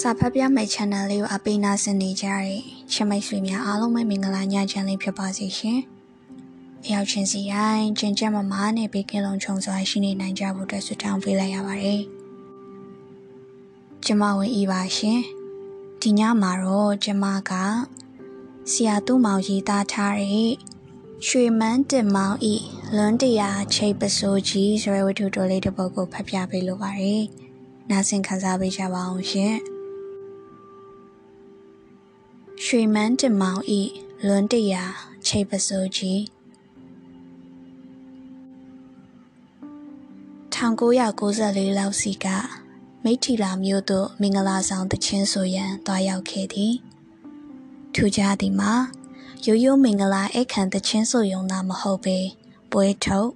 စာဖတ်ပြမယ့် channel လေးကိုအပိနာဆင်နေကြတဲ့ချမိတ်ဆွေများအားလုံးပဲမင်္ဂလာညချမ်းလေးဖြစ်ပါစေရှင်။အရောက်ချင်းစီတိုင်းကျင်ကြမမားနဲ့ဘေးကင်းလုံးခြုံစွာရှိနေနိုင်ကြဖို့အတွက်ဆုတောင်းပေးလိုက်ရပါတယ်။ကျမဝင်ဤပါရှင်။ဒီညမှာတော့ကျမကဆရာသူမောင်ရေးသားထားတဲ့ရွှေမန်းတင်မောင်ဤလွန်တရာချိတ်ပစိုးကြီးဆိုတဲ့ဝတ္ထုတော်လေးတစ်ပုဒ်ကိုဖတ်ပြပေးလိုပါတယ်။နားဆင်ခံစားပေးကြပါအောင်ရှင်။ ရွှေမန်းတင်မောင်ဤလွန်တရာချိတ်ပစိုးကြီး1994လောက်စီကမိထီလာမြို့သို့မင်္ဂလာဆောင်တချင်းဆိုရန်တွားရောက်ခဲ့သည်ထူးခြားသည်မှာရိုးရိုးမင်္ဂလာအခမ်းတချင်းဆိုရုံသာမဟုတ်ပေပွဲထုတ်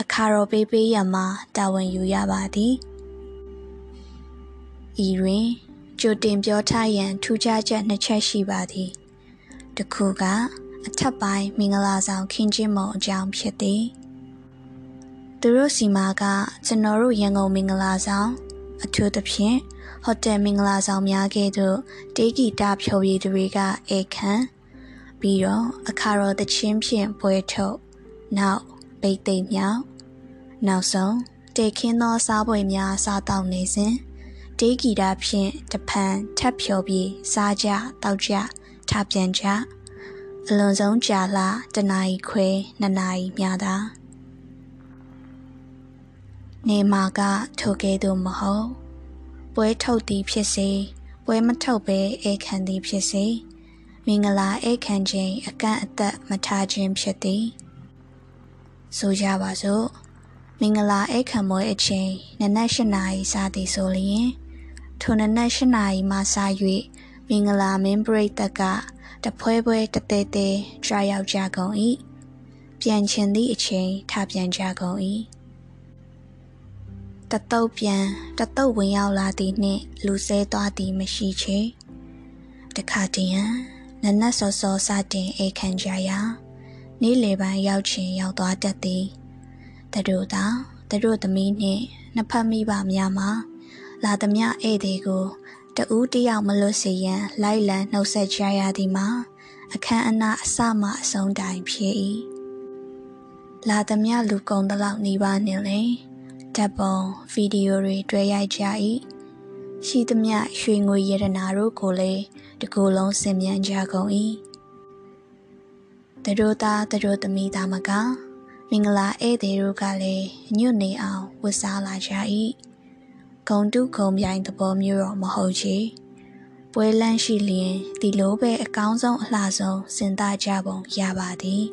အခါတော်ပေးပေးရမှာတာဝန်ယူရပါသည်ဤတွင် ကြိုတင်ပြောထားရန်ထူးခြားချက်နှစ်ချက်ရှိပါသည်တစ်ခုကအထက်ပိုင်းမင်္ဂလာဆောင်ခင်းချင်းမုံအကြောင်းဖြစ်သည်သူတို့စီမာကကျွန်တော်တို့ရန်ကုန်မင်္ဂလာဆောင်အထူးသဖြင့်ဟိုတယ်မင်္ဂလာဆောင်များကဲ့သို့တေးဂီတဖြော်ရည်တွေကဧကန်ပြီးတော့အခါတော်တချင်းဖြင့်ပွဲထုတ်နောက်ပိတ်သိမ့်မြောက်နောက်ဆုံးတေခင်းသောစားပွဲများစားတောက်နေစဉ် တေးဂီတာဖြင့်တဖန်ထပ်ဖြောပြီးစားကြတောက်ကြထပြန်ကြအလွန်ဆုံးကြာလာတနာရီခွဲနှစ်နာရီများသာနေမာကထိုကဲ့သို့မဟုတ်ပွဲထုတ်သည်ဖြစ်စေပွဲမထုတ်ဘဲဧကန်သည်ဖြစ်စေမင်္ဂလာဧကန်ခြင်းအကန့်အသတ်မထားခြင်းဖြစ်သည်ဆိုကြပါစို့မင်္ဂလာဧကန်မွေအချိန်နနက်၈နာရီစသည်ဆိုလျင် ထိုနနက်၈နာရီမှစ၍မင်္ဂလာမင်းပရိသတ်ကတဖွဲဖွဲတသေးသေးကြွားရောက်ကြကုန်၏ပြန်ချင်သည့်အချိန်ထပြန်ကြကုန်၏တတုတ်ပြန်တတုတ်ဝင်ရောက်လာသည်နှင့် လူဆဲသွားသည်မရှိချေတခါတည်းနနက်စောစောစတင်အိတ်ခံကြရာနေ့လေပိုင်းရောက်ချင်ရောက်သွားတတ်သည်တတို့သာတတို့သမီးနှင့်နှစ်ဖက်မိဘများမှာ လာသမျှဧည့်သည်ကိုတဦးတယောက်မလွတ်စေရန်လိုက်လံနှုတ်ဆက်ကြရသည်မှာအခမ်းအနားအစမှအဆုံးတိုင်ဖြစ်၏လာသမျှလူကုန်တလောက်နေပါနှင့်လေဓာတ်ပုံဗီဒီယိုတွေတွေ့ရိုက်ကြ၏ရှိသမျှရွှေငွေရတနာတို့ကိုလည်းတကူလုံးစင်မြန်ကြကုန်၏တတို့သားတတို့သမီးသားမကမင်္ဂလာဧည့်သည်တို့ကလည်းညွတ်နေအောင်ဝတ်စားလာကြ၏ ဂုံတုဂုံပြိုင်သဘောမျိုးတော့မဟုတ်ချေပွဲလန်းရှိလျင်ဒီလိုပဲအကောင်းဆုံးအလှဆုံးစဉ်းစားကြပုံရပါသည်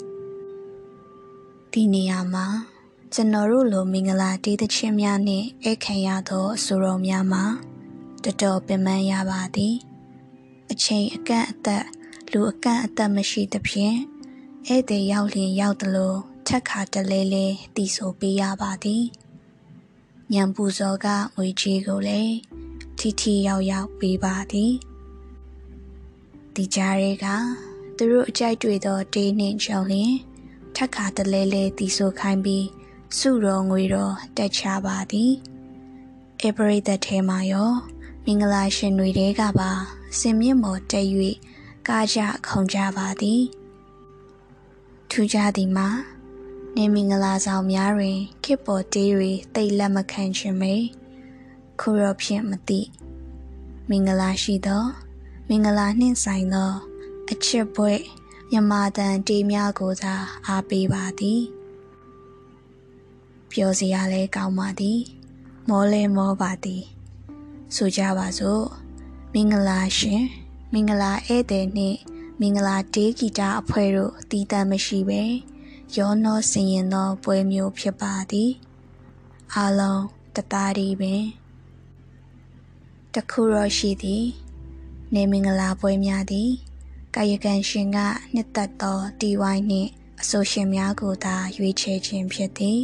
ဒီနေရာမှာကျွန်တော်တို့လိုမင်္ဂလာတေးသချင်းများနှင့်ဧခံရသောအဆိုတော်များမှာတတော်ပင်ပန်းရပါသည် အချိန်အကန့်အသတ်လူအကန့်အသတ်မရှိသဖြင့်ဧည့်သည်ရောက်လျင်ရောက်သလိုထက်ခါတလဲလဲတည်ဆိုပေးရပါသည် ညံပူဇော်ကငွေကြီးကိုလည်းထီထီရောက်ရောက်ပေးပါသည်ဒီကြားတွေကသူတို့အကြိုက်တွေ့သောတေးနှင့်ကြုံလျင်ထက်ခါတလဲလဲတည်ဆိုခိုင်းပြီးစုတော်ငွေတော်တက်ချပါသည်ဧပရိသတ်ထဲမှာရောမင်္ဂလာရှင်တွေကပါစင်မြင့်မော်တက်၍ကားကြခုံကြပါသည်ထူးခြားသည်မှာ နေမင်္ဂလာဆောင်များတွင်ခေတ်ပေါ်တေးတွေတိတ်လက်မခံခြင်းမေခုရောဖြင့်မသိမင်္ဂလာရှိသောမင်္ဂလာနှင့်ဆိုင်သော အချစ်ပွဲမြမာတန်တေးများကိုသာအားပေးပါသည်ပြောစရာလဲကောင်းပါသည် မောလဲမောပါသည် ဆိုကြပါစို့မင်္ဂလာရှင်မင်္ဂလာဧည့်သည်နှင့်မင်္ဂလာတေးဂီတအဖွဲ့တို့တည်တံ့မရှိပဲ ရောနောစင်ရင်သောပွဲမျိုးဖြစ်ပါသည်အလုံးတသားဒီပင်တခုရောရှိသည်နေမင်္ဂလာပွဲများသည်ကာယကံရှင်ကနှစ်သက်သောတီဝိုင်းနှင့်အဆိုရှင်များကိုသာရွေးချယ်ခြင်းဖြစ်သည်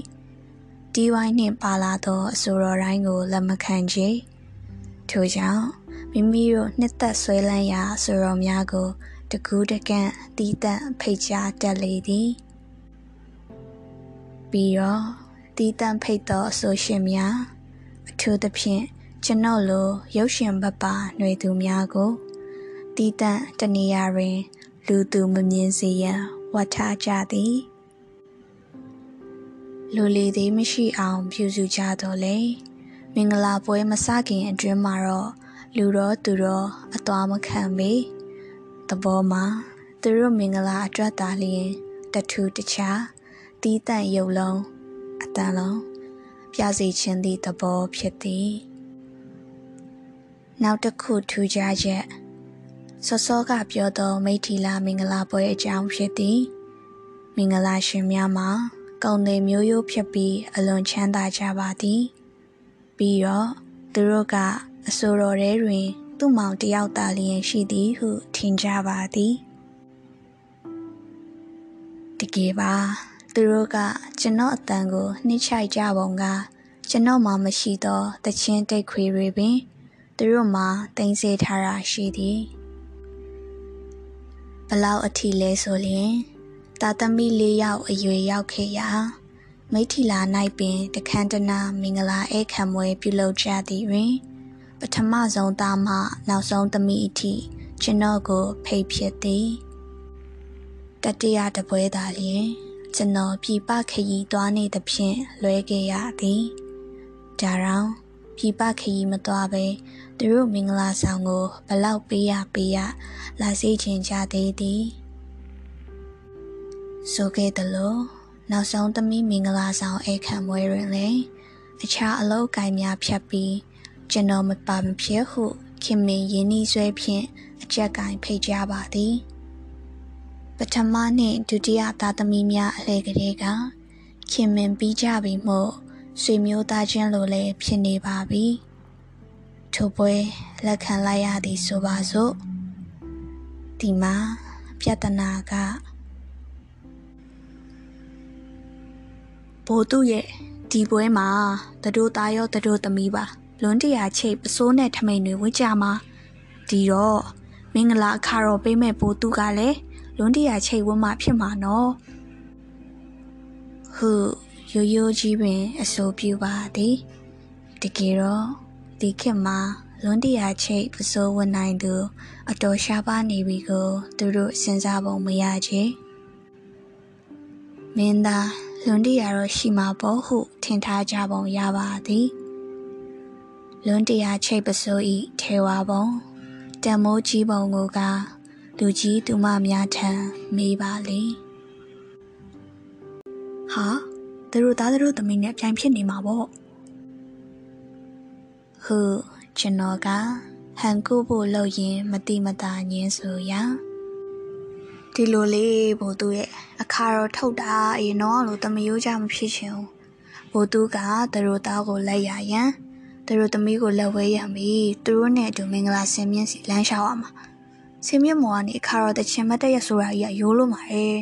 တီဝိုင်းနှင့်ပါလာသောအဆိုတော်တိုင်းကိုလက်မခံချေထို့ကြောင့်မိမိတို့နှစ်သက်ဆွဲလန်းရာအဆိုတော်များကိုတကူးတကန့်တီးတန့်ဖိတ်ကြားတက်လေသည် ပြီးတော့တီးတန့်ဖိတ်သောအဆိုရှင်များအထူးသဖြင့်ကျွန်တော်လိုရုပ်ရှင်ဘက်ပါຫນွေသူများကိုတီးတန့်တနေရာတွင် လူသူမမြင်စေရန်ဝတ်ထားကြသည်လူလီသည်မရှိအောင်ပြုစုကြတော့လေမင်္ဂလာပွဲမစခင်အတွင်းမှာတော့လူတော်သူတော်အသွားမခံပေသဘောမှာသူတို့မင်္ဂလာအတွက်သာလျင်တထူတခြား တီးတန့်ရုပ်လုံးအတန်လုံးပြစီခြင်းသည့်သဘောဖြစ်သည်နောက်တစ်ခုထူးခြားချက်စောစောကပြောသောမိထီလာမင်္ဂလာပွဲအကြောင်းဖြစ်သည်မင်္ဂလာရှင်များမှာကုံတွေမျိုးရိုးဖြစ်ပြီးအလွန်ချမ်းသာကြပါသည်ပြီးတော့သူတို့ကအဆိုတော်ထဲတွင် သူ့မောင်တယောက်သာလျင်ရှိသည်ဟုထင်ကြပါသည်တကယ်ပါ သူတို့ကကျွန်တော်အတန်ကိုနှိမ့်ချိုက်ကြပုံကကျွန်တော်မှမရှိသောတချင်းတိတ်ခွေတွေပင်သူတို့မှတင်စေထားတာရှိသည်ဘလောက်အထီလဲဆိုလျင်တာသမီလေးယောက်အရွယ်ရောက်ခဲ့ရာမိထီလာ၌ပင်တခမ်းတနာမင်္ဂလာဧခံပွဲပြုလုပ်ကြသည်တွင် ပထမဆုံးသားမှနောက်ဆုံးသမီးအထိကျွန်တော်ကို ဖိတ်ဖြစ်သည်တတိယတပွဲသာလျင် ကျွန်တော်ပြပခရီးသွားနေသဖြင့်လွဲခဲ့ရသည်ဒါရောင်ပြပခရီးမသွားဘဲသူတို့မင်္ဂလာဆောင်ကိုဘလောက်ပေးရပေးရလာစေချင်ကြသေးသည်ဆိုခဲ့သလိုနောက်ဆုံးသမီးမင်္ဂလာဆောင်အိတ်ခံပွဲတွင်လည်းအခြားအလုပ်ကိုင်များဖြတ်ပြီးကျွန်တော်မပါမဖြစ်ဟုခင်မင်ရင်းနှီးဆွဲဖြင့်အကြက်ကင်ဖိတ်ကြပါသည် ပထမနှင့်ဒုတိယသားသမီးများအလှည့်ကလေးကခင်မင်ပြီးကြပြီမို့ဆွေမျိုးသားချင်းလိုလည်းဖြစ်နေပါပြီထိုပွဲလက်ခံလိုက်ရသည်ဆိုပါစို့ဒီမှာပြဿနာကဘိုးသူရဲ့ဒီပွဲမှာတတို့သားရောတတို့သမီးပါလွန်တရာချိတ်ပစိုးနဲ့ထမိန်တွေဝင့်ကြမှာဒီတော့မင်္ဂလာအခါတော့ပေးမဲ့ဘိုးသူကလည်း လွန်တရာချိတ်ဝင့်မှဖြစ်မှာနော်ဟုရိုးရိုးကြီးပင်အဆိုပြုပါသည်တကယ်တော့ဒီခေတ်မှာလွန်တရာချိတ်ပစိုးဝင်နိုင်သူ အတော်ရှားပါနေပြီကို သူတို့စဉ်းစားပုံမရချေမင်းသားလွန်တရာတော့ရှိမှာပေါ့ဟု ထင်ထားကြပုံရပါသည်လွန်တရာချိတ်ပစိုးဤထေဝါပုံတံမိုးကြီးပုံကိုက လူကြီးသူမများထံမေးပါလေဟာသူတို့သားတို့သမီးနဲ့ပြိုင်ဖြစ်နေမှာပေါ့ဟုကျွန်တော်ကဟန်ကူဖို့လုပ်ရင်မတိမတာညင်းဆိုရာဒီလိုလေးဘို့သူရဲ့အခါတော့ထုတ်တာအရင်တော့လို့တမယိုးကြမဖြစ်ချင်ဘူးဘို့သူကသူတို့သားကိုလက်ရရန်သူတို့သမီးကိုလက်ဝဲရံပြီးသူတို့နဲ့အတူမင်္ဂလာဆင်မြင့်စီလမ်းလျှောက်ရမှာ ဆင်မြင့်မော်ကနေအခါတော့တချင်မတက်ရဆိုတာကြီးကရိုးလို့မှာရဲ့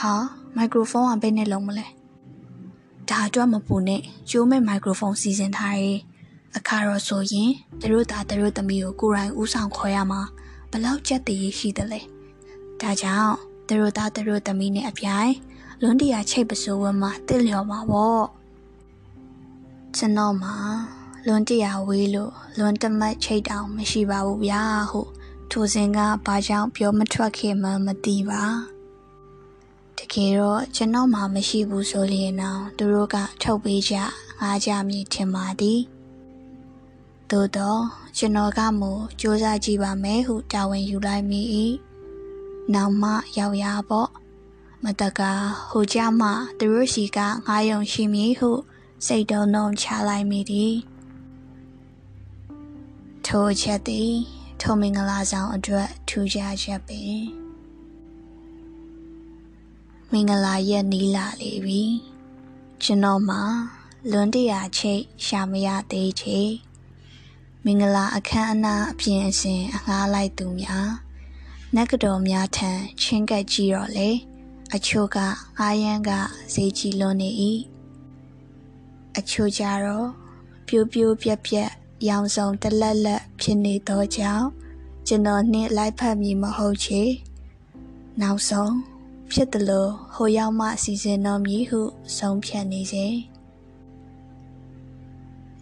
ဟာမိုက်ခရိုဖုန်းကဘယ်နဲ့လုံးမလဲဒါအတွက်မပူနဲ့ကျိုးမဲ့မိုက်ခရိုဖုန်းစီစဉ်ထားရဲ့အခါတော့ဆိုရင်သူတို့သားသူတို့သမီးကိုကိုယ်တိုင်ဥဆောင်ခေါ်ရမှာဘလောက်ကြက်တည်ရှိသလဲဒါကြောင့်သူတို့သားသူတို့သမီးနဲ့အပြိုင်လွန်တရာချိတ်ပစိုးဝမ်းမှာတစ်လျော်မှာပေါ့ကျွန်တော်မှာလွန်တရာဝေးလို့လွန်တမတ်ချိတ်တောင်မရှိပါဘူးဗျာဟု ထိုစဉ်ကဘာကြောင့်ပြောမထွက်ခင်မှမသိပါတကယ်တော့ကျွန်တော်မှမရှိဘူးဆိုလျင်တော့သူတို့ကထုတ်ပေးကြငားကြမည်ထင်ပါသည်သို့တော့ကျွန်တော်ကမူစူးစမ်းကြည့်ပါမယ်ဟုတာဝန်ယူလိုက်မိ၏နောက်မှရောက်ရပေါ့မတကဟိုကြမှသူတို့ရှိကငားယုံရှိမည်ဟုစိတ်တုံးလုံးချလိုက်မိသည်ထိုချက်သည် ထုံမင်္ဂလာဆောင်အတွက်ထူးခြားချက်ပင်မင်္ဂလာရက်နီးလာလေပြီကျွန်တော်မှာလွန်တရာချိတ်ရှာမရသေးချေမင်္ဂလာအခမ်းအနားအပြင်အစဉ်အငှားလိုက်သူများနက်ကတော့များထံချင်းကပ်ကြည့်တော့လေအချို့ကအားရန်ကဈေးကြီးလွန်နေ၏အချို့ကြတော့ပြိုးပြိုးပြက်ပြက် ရောင်စုံတလက်လက်ဖြစ်နေသောကြောင့်ကျွန်တော်နှင့်လိုက်ဖက်မည်မဟုတ်ချေနောက်ဆုံးဖြစ်တယ်လို့ဟိုရောက်မှစီစဉ်တော်မည်ဟုဆုံးဖြတ်နေစေ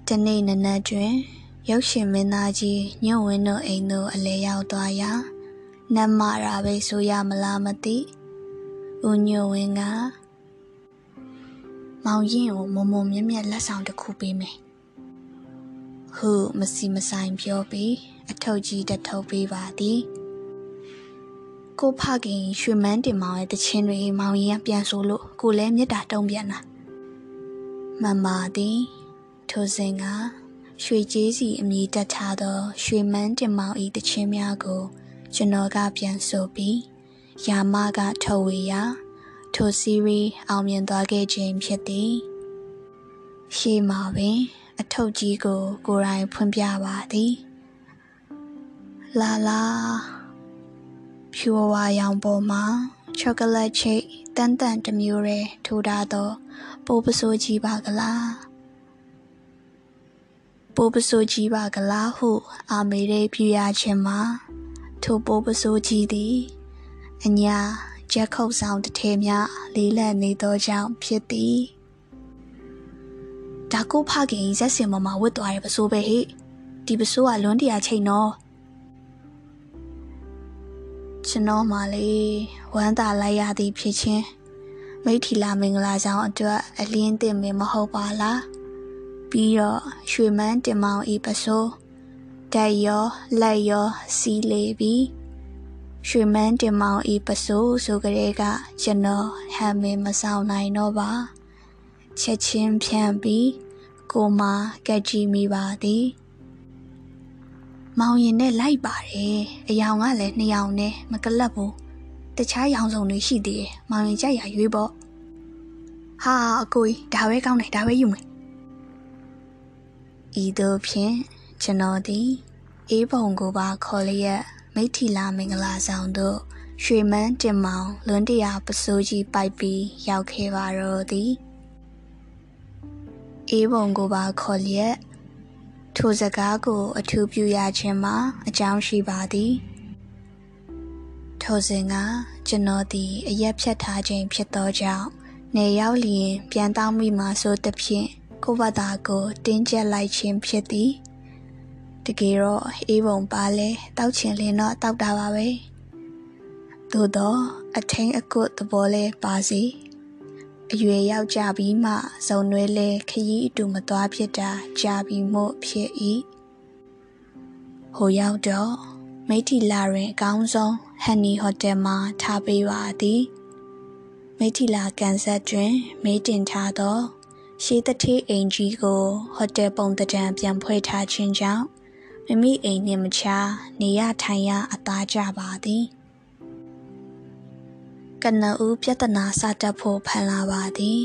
တတနေ့နနက်တွင်ရုပ်ရှင်မင်းသားကြီးညွန့်ဝင်းတို့အိမ်သို့အလဲရောက်သွားရာနတ်မရာပဲဆိုရမလားမသိဦးညွန့်ဝင်းကမောင်ရင်ကိုမုံမုံမြက်မြက်လက်ဆောင်တစ်ခုပေးမယ် ဟုမစီမဆိုင်ပြောပြီးအထုပ်ကြီးတစ်ထုပ်ပေးပါသည်ကိုဖခင်ရွှေမန်းတင်မောင်ရဲ့တခြင်းတွေမောင်ရင်ကပြန်ဆိုလို့ကိုလည်းမေတ္တာတုံးပြန်တာမမသည်ထိုစဉ်ကရွှေကြေးစီအမည်တက်ထားသောရွှေမန်းတင်မောင်၏တခြင်းများကို ကျွန်တော်ကပြန်ဆိုပြီးယာမကထုတ်ဝေရာထိုစီရီအောင်မြင်သွားခဲ့ခြင်းဖြစ်သည်ရှေ့မှာပင် အထုပ်ကြီးကို ကိုယ်တိုင်ဖွင့်ပြပါသည်လာလာဖြူဝါရောင်ပေါ်မှာချောကလက်ချိတ်တန်တန်တစ်မျိုးရဲထိုးထားသောပိုးပစိုးကြီးပါကလားပိုးပစိုးကြီးပါကလားဟု အာမေရိပြရခြင်းမှာထိုပိုးပစိုးကြီးသည်အညာချက်ခုတ်ဆောင်တစ်ထဲများလေးလံနေသောကြောင့်ဖြစ်သည် ဒါကိုဖခင်ဇက်စင်မမဝတ်သွားတဲ့ပစိုးပဲဟိဒီပစိုးကလွန်းတရာချိန်တော့ကျွန်တော်မှလေဝမ်းသာလိုက်ရသည်ဖြစ်ချင်းမိထီလာမင်္ဂလာဆောင်အတွက်အလင်းတင်မမဟုတ်ပါလားပြီးတော့ရွှေမန်းတင်မောင်ဤပစိုးတက်ရောလက်ရောစီးလေပြီးရွှေမန်းတင်မောင်ဤပစိုးဆိုကြတဲ့ကကျွန်တော်ဟမ်မင်းမဆောင်နိုင်တော့ပါ ချက်ချင်းဖြန့်ပြီးကိုမကက်ကြည့်မိပါသည်မောင်ရင်နဲ့လိုက်ပါတယ်အယောင်ကလည်းနှစ်ယောင်နဲ့မကလပ်ဘူးတခြားရောင်စုံတွေရှိသေးတယ်မောင်ရင်ကြိုက်ရရွေးပေါ့ဟာအကိုကြီးဒါပဲကောင်းတယ်ဒါပဲယူမယ်ဤသို့ဖြင့်ကျွန်တော်သည်အေးပုံကိုပါခေါ်လျက်မိထီလာမင်္ဂလာဆောင်သို့ရွှေမန်းတင်မောင်လွန်းတရာပစိုးကြီးပိုက်ပြီးရောက်ခဲ့ပါတော့သည် အေးပုံကိုပါခေါ်လျက်ထိုစကားကိုအထူးပြုရခြင်းမှာအကြောင်းရှိပါသည်ထိုစဉ်ကကျွန်တော်သည်အရက်ဖြတ်ထားခြင်းဖြစ်သောကြောင့်နေရောက်လျင်ပြန်တောင်းမိမှဆိုသဖြင့်ကိုဘသာကိုတင်းကျပ်လိုက်ခြင်းဖြစ်သည်တကယ်တော့အေးပုံပါလဲတောက်ချင်လင်းတော့တောက်တာပါပဲသို့တော့အထင်းအကွတ်သဘောလဲပါစီ အရွယ်ရောက်ကြပြီးမှဇုံနွဲလဲခရီးအတူမသွားဖြစ်တာကြာပြီးမို့ဖြစ်၏ဟိုရောက်တော့မိထီလာတွင်အကောင်းဆုံးဟန်နီဟိုတယ်မှာထားပေးပါသည်မိထီလာကန်ဆက်တွင် မေးတင်ထားသောရှေးတထေးအိမ်ကြီးကိုဟိုတယ်ပုံတံပြန်ဖွဲ့ထားခြင်းကြောင့်မိမိအိမ်နှင့်မချာနေရထိုင်ရအသားကြပါသည် ကနဦးပြဿနာစတတ်ဖို့ဖန်လာပါသည်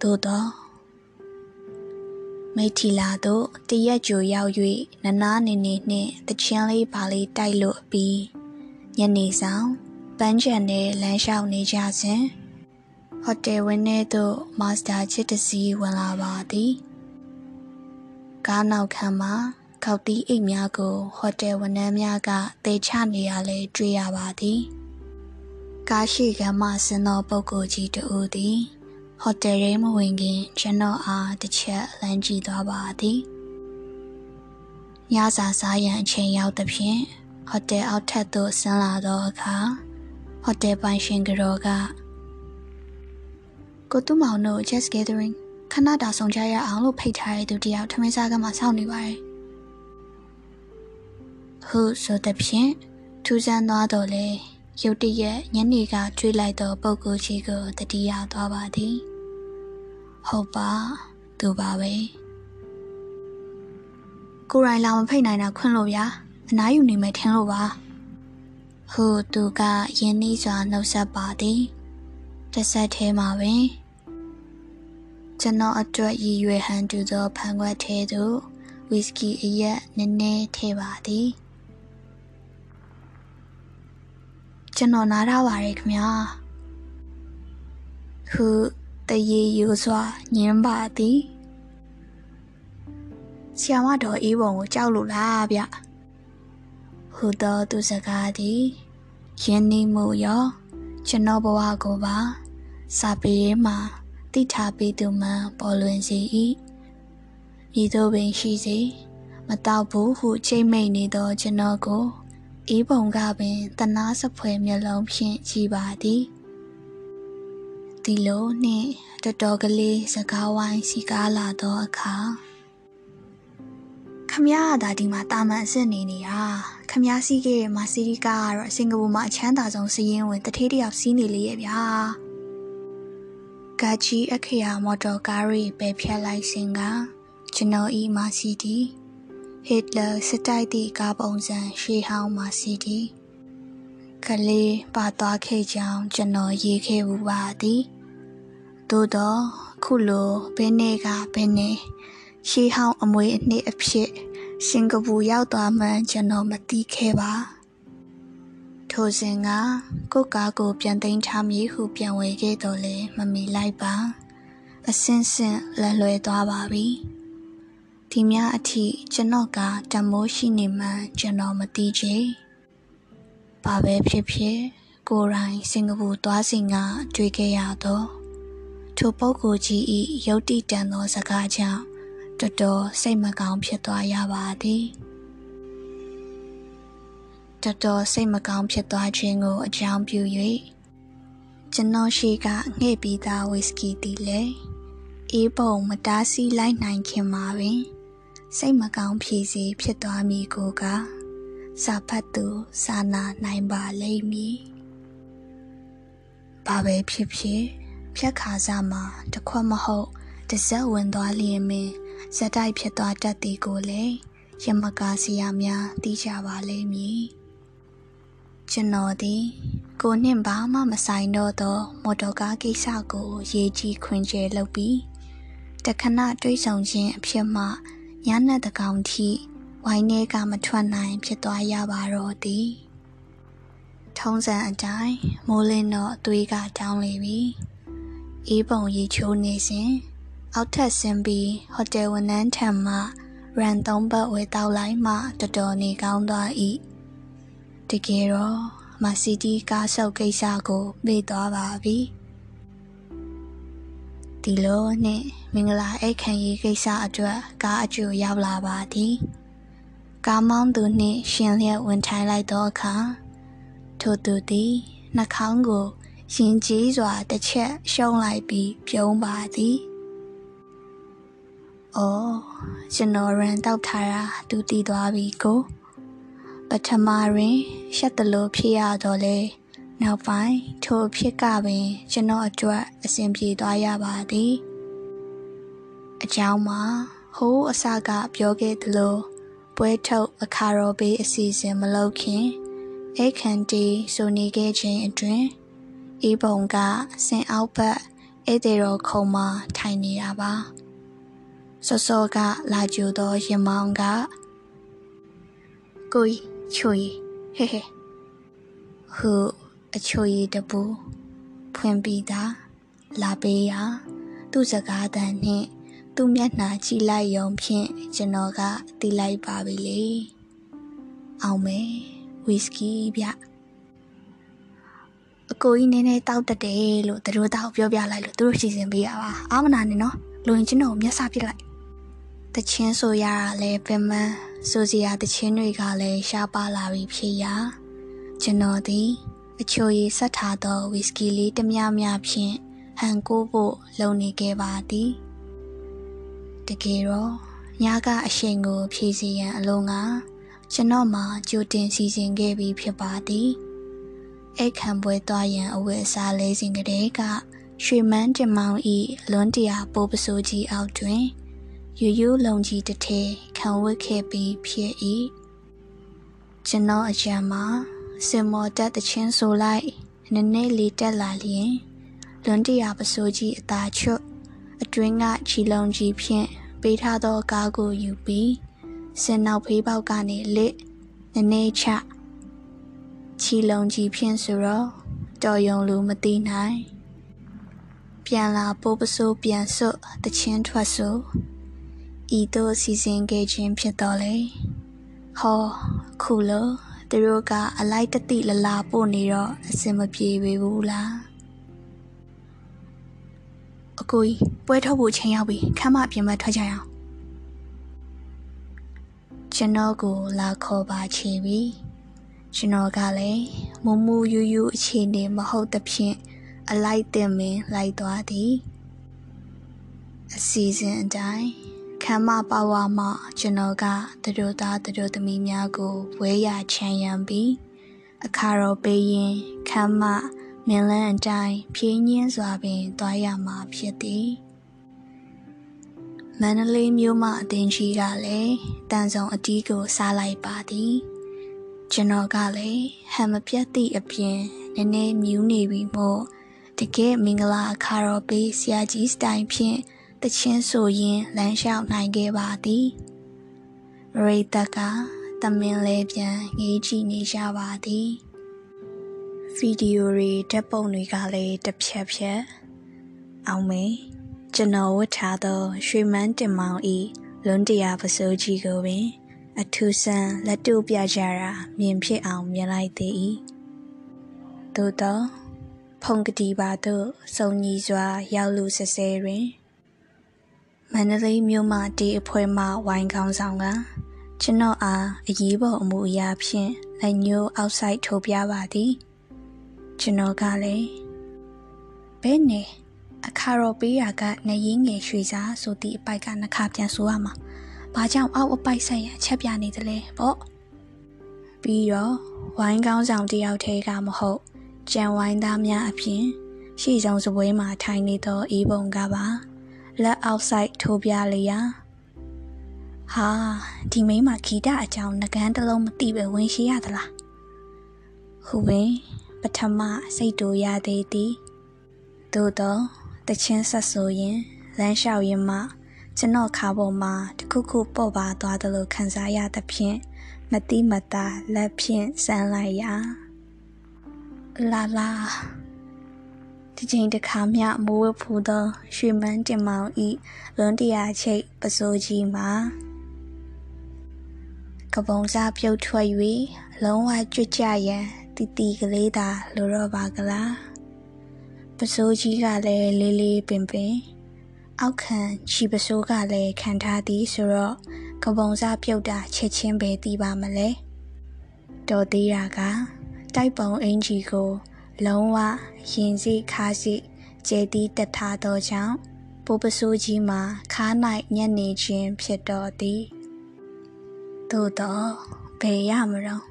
သို့တော့မိထီလာတို့တရက်ကြိုရောက်၍နနာနေနေနှင့်တချင်းလေးပါလေးတိုက်လို့ပြီးညနေဆောင်ပန်းချံနဲ့လမ်းလျှောက်နေကြစဉ်ဟိုတယ်ဝင်းထဲသို့မာစတာချစ်တစီဝင်လာပါသည်ကားနောက်ခံမှာခောက်တီးအိတ်များကိုဟိုတယ်ဝန်ထမ်းများကတေချနေရလဲတွေ့ရပါသည် ကားရှိကမှဆင်းသောပုဂ္ဂိုလ်ကြီးတဦးသည်ဟိုတယ်ရဲမဝင်ခင်ကျွန်တော်အားတစ်ချက်လမ်းကြည့်သွားပါသည်ညစာစားရန်အချိန်ရောက်သဖြင့်ဟိုတယ်အောက်ထပ်သို့ဆင်းလာသောအခါဟိုတယ်ပိုင်ရှင်ကတော်ကကိုတူမောင်တို့ Just Gathering ခဏတာဆောင်ကြရအောင်လို့ဖိတ်ထားတဲ့သူတယောက်ထမင်းစားကမှစောင့်နေပါတယ်ဟုဆိုတဲ့ဖြင့်ထူးဆန်းသွားတော့လေ ရုတ်တရက်ညနေကကျွေးလိုက်သောပုဂ္ဂိုလ်ကြီးကိုတတိယသွားပါသည်ဟုတ်ပါသူပါပဲကိုရိုင်းလာမဖိတ်နိုင်တာခွင့်လို့ဗျာအနားယူနေမယ်ထင်လို့ပါဟိုသူကယင်းနှီးစွာနှုတ်ဆက်ပါသည်တစ်ဆက်ထဲမှာပင်ကျွန်တော်အတွက်ရည်ရွယ်ဟန်တူသောဖန်ခွက်ထဲသို့ဝီစကီအရက်နည်းနည်းထည့်ပါသည် ကျွန်တော်နားထားပါရခင်ဗျာခုတရေယူစွာညင်းပါသည်ဆီယမတော်အေးပုံကိုကြောက်လို့လားဗျဟူသောသူစကားသည်ယင်းနေမှုရောကျွန်တော်ဘဝကိုပါစာပေမှာတိထားပေးသူမှပေါ်လွင်စေ၏မြည်သောပင်ရှိစေမတော့ဘူးဟုချိန်မိတ်နေသောကျွန်တော်ကို အေးပုံကပင်တနာစဖွဲမျက်လုံးဖြင့်ကြည်ပါသည်ဒီလိုနှင့်တော်တော်ကလေးစကားဝိုင်းစီကားလာသောအခါခမရတာဒီမှာတာမန်အစ်စ်နေနေတာခမရစီးခဲ့တဲ့မာစီရီကာကတော့စင်ကာပူမှာအချမ်းသာဆုံးစည်ရင်ဝင်တထေးတယောက်စီးနေလေရဲ့ဗျာဂါချီအခရာမော်တော်ကားရီပဲဖြတ်လိုက်စဉ်ကကျွန်တော်ဤမာစီတီ ဟစ်လာစတိုက်တီကားပုံစံရှေးဟောင်းမာစီတီကလေးပါသွားခဲ့ကြောင်းကျွန်တော်ရေးခဲ့ဘူးပါသည်သို့တော့ခုလိုဘယ်နေ့ကဘယ်နေ့ရှေးဟောင်းအမွေအနှစ်အဖြစ်စင်ကာပူရောက်သွားမှန်းကျွန်တော်မသိခဲ့ပါထိုစဉ်ကကိုကားကိုပြန်သိမ်းထားမည်ဟုပြန်ဝေခဲ့တော်လဲမမီလိုက်ပါအစင်းစင်းလွယ်လွယ်သွားပါပြီ ဒီများအထိကျွန်တော်ကတမိုးရှိနေမှန်းကျွန်တော်မသိချေဘာပဲဖြစ်ဖြစ်ကိုယ်တိုင်စင်ကာပူသွားစဉ်ကတွေ့ခဲ့ရတော့ထိုပုဂ္ဂိုလ်ကြီး၏ယုတ်တိတန်သောစကားကြောင့်တော်တော်စိတ်မကောင်းဖြစ်သွားရပါသည်တော်တော်စိတ်မကောင်းဖြစ်သွားခြင်းကိုအကြောင်းပြု၍ကျွန်တော်ရှိကငှဲ့ပြီးသားဝီစကီတီလေအေးပုံမတားဆီးလိုက်နိုင်ခင်မှာပင် စိတ်မကောင်းဖြစ်စီဖြစ်သွားမိကိုကစာဖတ်သူစာနာနိုင်ပါလိမ့်မည်ဘာပဲဖြစ်ဖြစ်ဖြတ်ခါစားမှာတခွက်မဟုတ်တစက်ဝင်သွားလျင်ပင်ဇက်တိုက်ဖြစ်သွားတတ်သည်ကိုလည်းရမကားစီယာများသိကြပါလိမ့်မည်ကျွန်တော်သည်ကိုနှင့်ဘာမှမဆိုင်တော့သောမော်တော်ကားကိစ္စကိုရေးကြီးခွင်ကျဲလုပ်ပြီးတခဏတွေးဆောင်ခြင်းအဖြစ်မှ ညနေတကောင်ထိဝိုင်းထဲကမထွက်နိုင်ဖြစ်သွားရပါတော့သည်ထုံးစံအတိုင်းမိုးလင်းတော့အသွေးကတောင်းလေပြီအေးပုံရီချိုးနေစဉ်အောက်ထပ်ဆင်းပြီးဟိုတယ်ဝန်ထမ်းထံမှရန်သုံးပတ်ဝယ်တောက်လိုက်မှတော်တော်နေကောင်းသွား၏တကယ်တော့မစီတီကားဆုပ်ကိစ္စကိုမေ့သွားပါပြီ ဒီလိုနဲ့မင်္ဂလာအိတ်ခံရေးကိစ္စအတွက်ကားအကျိုးရောက်လာပါသည်ကားမောင်းသူနှင့်ရှင်လျက်ဝင်ထိုင်လိုက်သောအခါထိုသူသည်နှာခေါင်းကိုရင်ကြီးစွာတစ်ချက်ရှုံးလိုက်ပြီးပြုံးပါသည်။အော်ကျွန်တော်ရန်တောက်ထားတာသူတည်သွားပြီကို ပထမရင်ရှက်တလို့ဖြစ်ရတော့လေ နောက်ပိုင်းထိုဖြစ်ကပင် ကျွန်တော်အတွက်အဆင်ပြေသွားရပါသည်အကြောင်းမှာဟိုးအစကပြောခဲ့သလိုပွဲထုတ်အခါရောဘေးအစီအစဉ်မလုပ်ခင်အိတ်ခန်တီဆိုနေခဲ့ခြင်းအတွင်ဤပုံကဆင်အောက်ဘက်ဧည့်သည်တော်ခုံမှာထိုင်နေတာပါစောစောကလာကြသောရင်မောင်ကကိုချွေဟဲဟဲဟု အချွေတပူဖွင့်ပြီးသားလာပေးရာသူ့စကားတန်နှင့်သူ့မျက်နှာကြည့်လိုက်ရုံဖြင့်ကျွန်တော်ကသိလိုက်ပါပြီလေအောင်မယ်ဝီစကီဗျအကိုကြီးနည်းနည်းတောက်တတ်တယ်လို့သူတို့တောက်ပြောပြလိုက်လို့သူတို့စီစဉ်ပေးရပါအာမနာနဲ့နော်လူရင်ချင်းတို့မျက်စာပြစ်လိုက်တချင်းဆိုရတာလဲပင်မဆိုစီယာတချင်းတွေကလည်းရှားပါလာပြီဖြစ်ရာကျွန်တော်သည် အချိုရည်ဆက်ထားသောဝီစကီလေးတမျှမျှဖြင့်ဟန်ကိုဖို့လုံနေခဲ့ပါသည်တကယ်တော့ညကအရှိန်ကို ဖြည့်စီရန်အလုံးကကျွန်တော်မှကြိုတင်စီစဉ်ခဲ့ပြီးဖြစ်ပါသည်အိတ်ခံပွဲသွားရန်အဝတ်အစားလဲစဉ်ကတည်းကရွှေမန်းတင်မောင်ဤလွန်းတရာပိုးပစိုးကြီးအောက်တွင်ယူယူလုံကြီးတစ်ထည်ခံဝတ်ခဲ့ပြီးဖြစ်၏ကျွန်တော်အကြံမှာ စင်မော်တက်တချင်းဆိုလိုက်နည်းနည်းလေးတက်လာလျင်လွန်တရာပစိုးကြီးအသာချွတ်အတွင်းကချီလုံးကြီးဖြင့်ပေးထားသောကားကိုယူပြီးစင်နောက်ဖေးပေါက်ကနေလစ်နည်းနည်းချချီလုံးကြီးဖြင့်ဆိုတော့တော်ယုံလူမသိနိုင်ပြန်လာပိုးပစိုးပြန်စွတ်တချင်းထွက်ဆိုဤသို့စီစဉ်ခဲ့ခြင်းဖြစ်တော်လေဟောခုလို သူတို့ကအလိုက်တတိလလာပို့နေတော့အစင်မပြေပေဘူးလားအကိုကြီးပွဲထုတ်ဖို့ချိန်ရောက်ပြီခမ်းမပြင်မထွက်ကြရအောင်ကျွန်တော်ကိုလာခေါ်ပါချေပြီကျွန်တော်ကလည်းမမူယူယူအခြေအနေမဟုတ်သဖြင့်အလိုက်တင်မင်းလိုက်သွားသည်အစီအစဉ်အတိုင်း ခမ်းမပါဝါမှကျွန်တော်ကတတို့သားတတို့သမီးများကိုဝဲရချမ်းရံပြီးအခါတော်ပေးရင်ခမ်းမမင်းလန်းအတိုင်းဖြင်းညင်းစွာပင်သွားရမှာဖြစ်သည်မန္တလေးမြို့မှအတင်းကြီးကလည်းတန်ဆောင်အတီးကိုစားလိုက်ပါသည်ကျွန်တော်ကလည်းဟမ်မပြတ်သည့်အပြင်နည်းနည်းမြူးနေပြီမို့တကယ်မင်္ဂလာအခါတော်ပေးဆရာကြီးစတိုင်ဖြင့် တချင်းဆိုရင်လမ်းလျှောက်နိုင်ခဲ့ပါသည်ရိတ်တကတမင်လဲပြန်ငေးကြည့်နေကြပါသည်ဗီဒီယိုတွေဓာတ်ပုံတွေကလည်းတစ်ဖြက်ဖြက်အောင်မေကျွန်တော်ဝတ်ထားသောရွှေမန်းတင်မောင်ဤလွန်တရာပစိုးကြီးကိုပင် အထူးဆန်းလက်တို့ပြကြတာမြင်ဖြစ်အောင်မြင်လိုက်သည်သို့သောဖုန်ကတိပါသို့စုံညီစွာရောက်လူဆဆဲတွင် မန္တလေးမြို့မှတီအဖွဲ့မှဝိုင်းကောင်းဆောင်ကကျွန်တော်အားအရေးပေါ်အမှုအရာဖြင့်လက်ညှိုးအောက်ဆိုင်ထိုးပြပါသည်ကျွန်တော်ကလည်းဘယ်နေအခါရောပေးရကနရင်းငယ်ရွှေစားဆိုသည့်အပိုက်ကနှခါပြန်ဆိုရမှာဘာကြောင့်အောက်အပိုက်ဆက်ရအချက်ပြနေသလဲပေါ့ပြီးတော့ဝိုင်းကောင်းဆောင်တယောက်တည်းကမဟုတ်ကြံဝိုင်းသားများအပြင်ရှေ့ဆောင်စပွဲမှာထိုင်နေသောအေးပုံကပါ လက်အောက်ဆိုင်ထိုးပြလေရာဟာဒီမိန်းမဂီတအကြောင်းငကန်းတစ်လုံးမသိပဲဝင်ရှိရသလားဟုတ်ပင်ပထမစိတ်တူရသေးသည်သို့တော့တချင်းဆက်ဆိုရင်လမ်းလျှောက်ရင်မှကျွန်တော်ခါပေါ်မှာတခုခုပေါ့ပါသွားတယ်လို့ခံစားရသဖြင့်မတိမတာလက်ဖြင့်ဆန်းလိုက်ရာလာလာ ဒီချိန်တခါမျှမိုးဝဖူသောရွှေမန်းတင်မောင်ဤလွန်တရာချိတ်ပစိုးကြီးမှာကပုံစားပြုတ်ထွက်၍လုံးဝကြွကြရန်တီတီကလေးသာလိုတော့ပါကလားပစိုးကြီးကလည်းလေးလေးပင်ပင်အောက်ခံချီပစိုးကလည်းခံထားသည်ဆိုတော့ကပုံစားပြုတ်တာချက်ချင်းပဲတီးပါမလဲတော်သေးတာကတိုက်ပုံအင်ကြီးကို လုံးဝရင်စီခါစီကျဲတီးတက်ထားသောကြောင့်ပိုးပစိုးကြီးမှာခါ၌ညက်နေခြင်းဖြစ်တော်သည်သို့တော့ဘယ်ရမလို့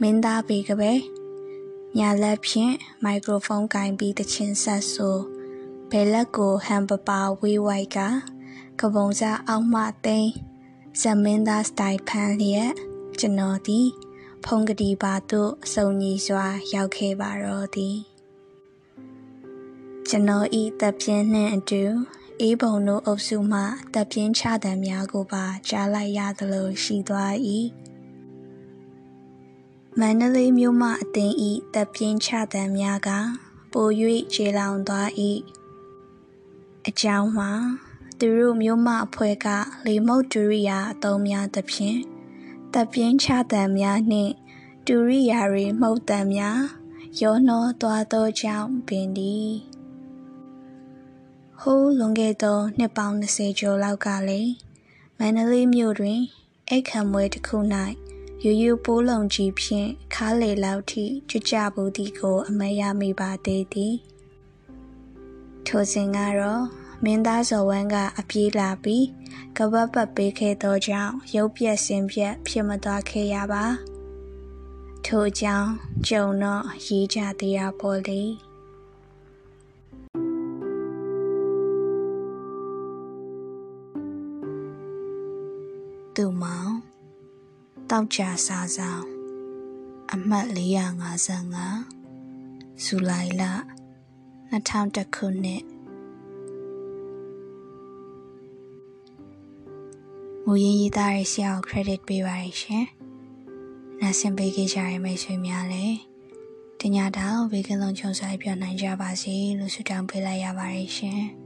မင်းသားပေကပဲညာလက်ဖြင့်မိုက်ခရိုဖုန်းကင်ပြီးတချင်းဆက်ဆိုဘယ်လက်ကိုဟန်ပပါဝေးဝိုက်ကကပုံစားအောက်မှသိမ်းဇမင်းသားစတိုင်ဖန်လျက်ကျွန်တော်သည် ဖုန်ကတိပါသို့စုံညီစွာ ရောက်ခဲ့ပါတော့သည်ကျွန်တော်ဤတပ်ပြင်းနှင့်အတူအေးပုံတို့အုပ်စုမှတပ်ပြင်းချတံများကိုပါကြားလိုက်ရသလိုရှိသွား၏မန္တလေးမြို့မှအသင်ဤတပ်ပြင်းချတံများကပို၍ခြေလောင်သွား၏အကြောင်းမှာသူတို့မြို့မှအဖွဲ့ကလေမုတ်ဒူရိယာအသုံးများသဖြင့် တပ်ပြင်းချတံများနှင့်ဒူရိယာတွေမှုတ်တံများရောနှောသွားသောကြောင့်ပင်သည်ဟိုးလွန်ခဲ့သောနှစ်ပေါင်း20ကျော်လောက်ကလည်းမန္တလေးမြို့တွင်အိတ်ခံမွေတစ်ခု၌ယူယူပိုးလုံးကြီးဖြင့်ခါလေလောက်ထိကြွကြဘူးသည်ကို အမရမိပါသေးသည်ထိုစဉ်ကတော့မင်းသားဇော်ဝမ်းကအပြေးလာပြီး ကပတ်ပတ်ပေးခဲ့သောကြောင့်ရုပ်ပြက်စင်ပြက်ဖြစ်မသွားခဲ့ရပါထို့ကြောင့်ကြုံတော့ရေးကြသေးရပေါ်လေသူမောင်တောက်ကြစားဆောင်အမှတ်455ဇူလိုင်လ2000ခုနှစ် မူရင်းရေးသားရဆရာကို credit ပေးပါရရှင်။နားဆင်ပေးကြရမိတ်ဆွေများလည်းတညတောင်ဘေးကင်းလုံးချုံဆိုင်ပြနိုင်ကြပါစေလို့ဆုတောင်းပေးလိုက်ရပါတယ်ရှင်။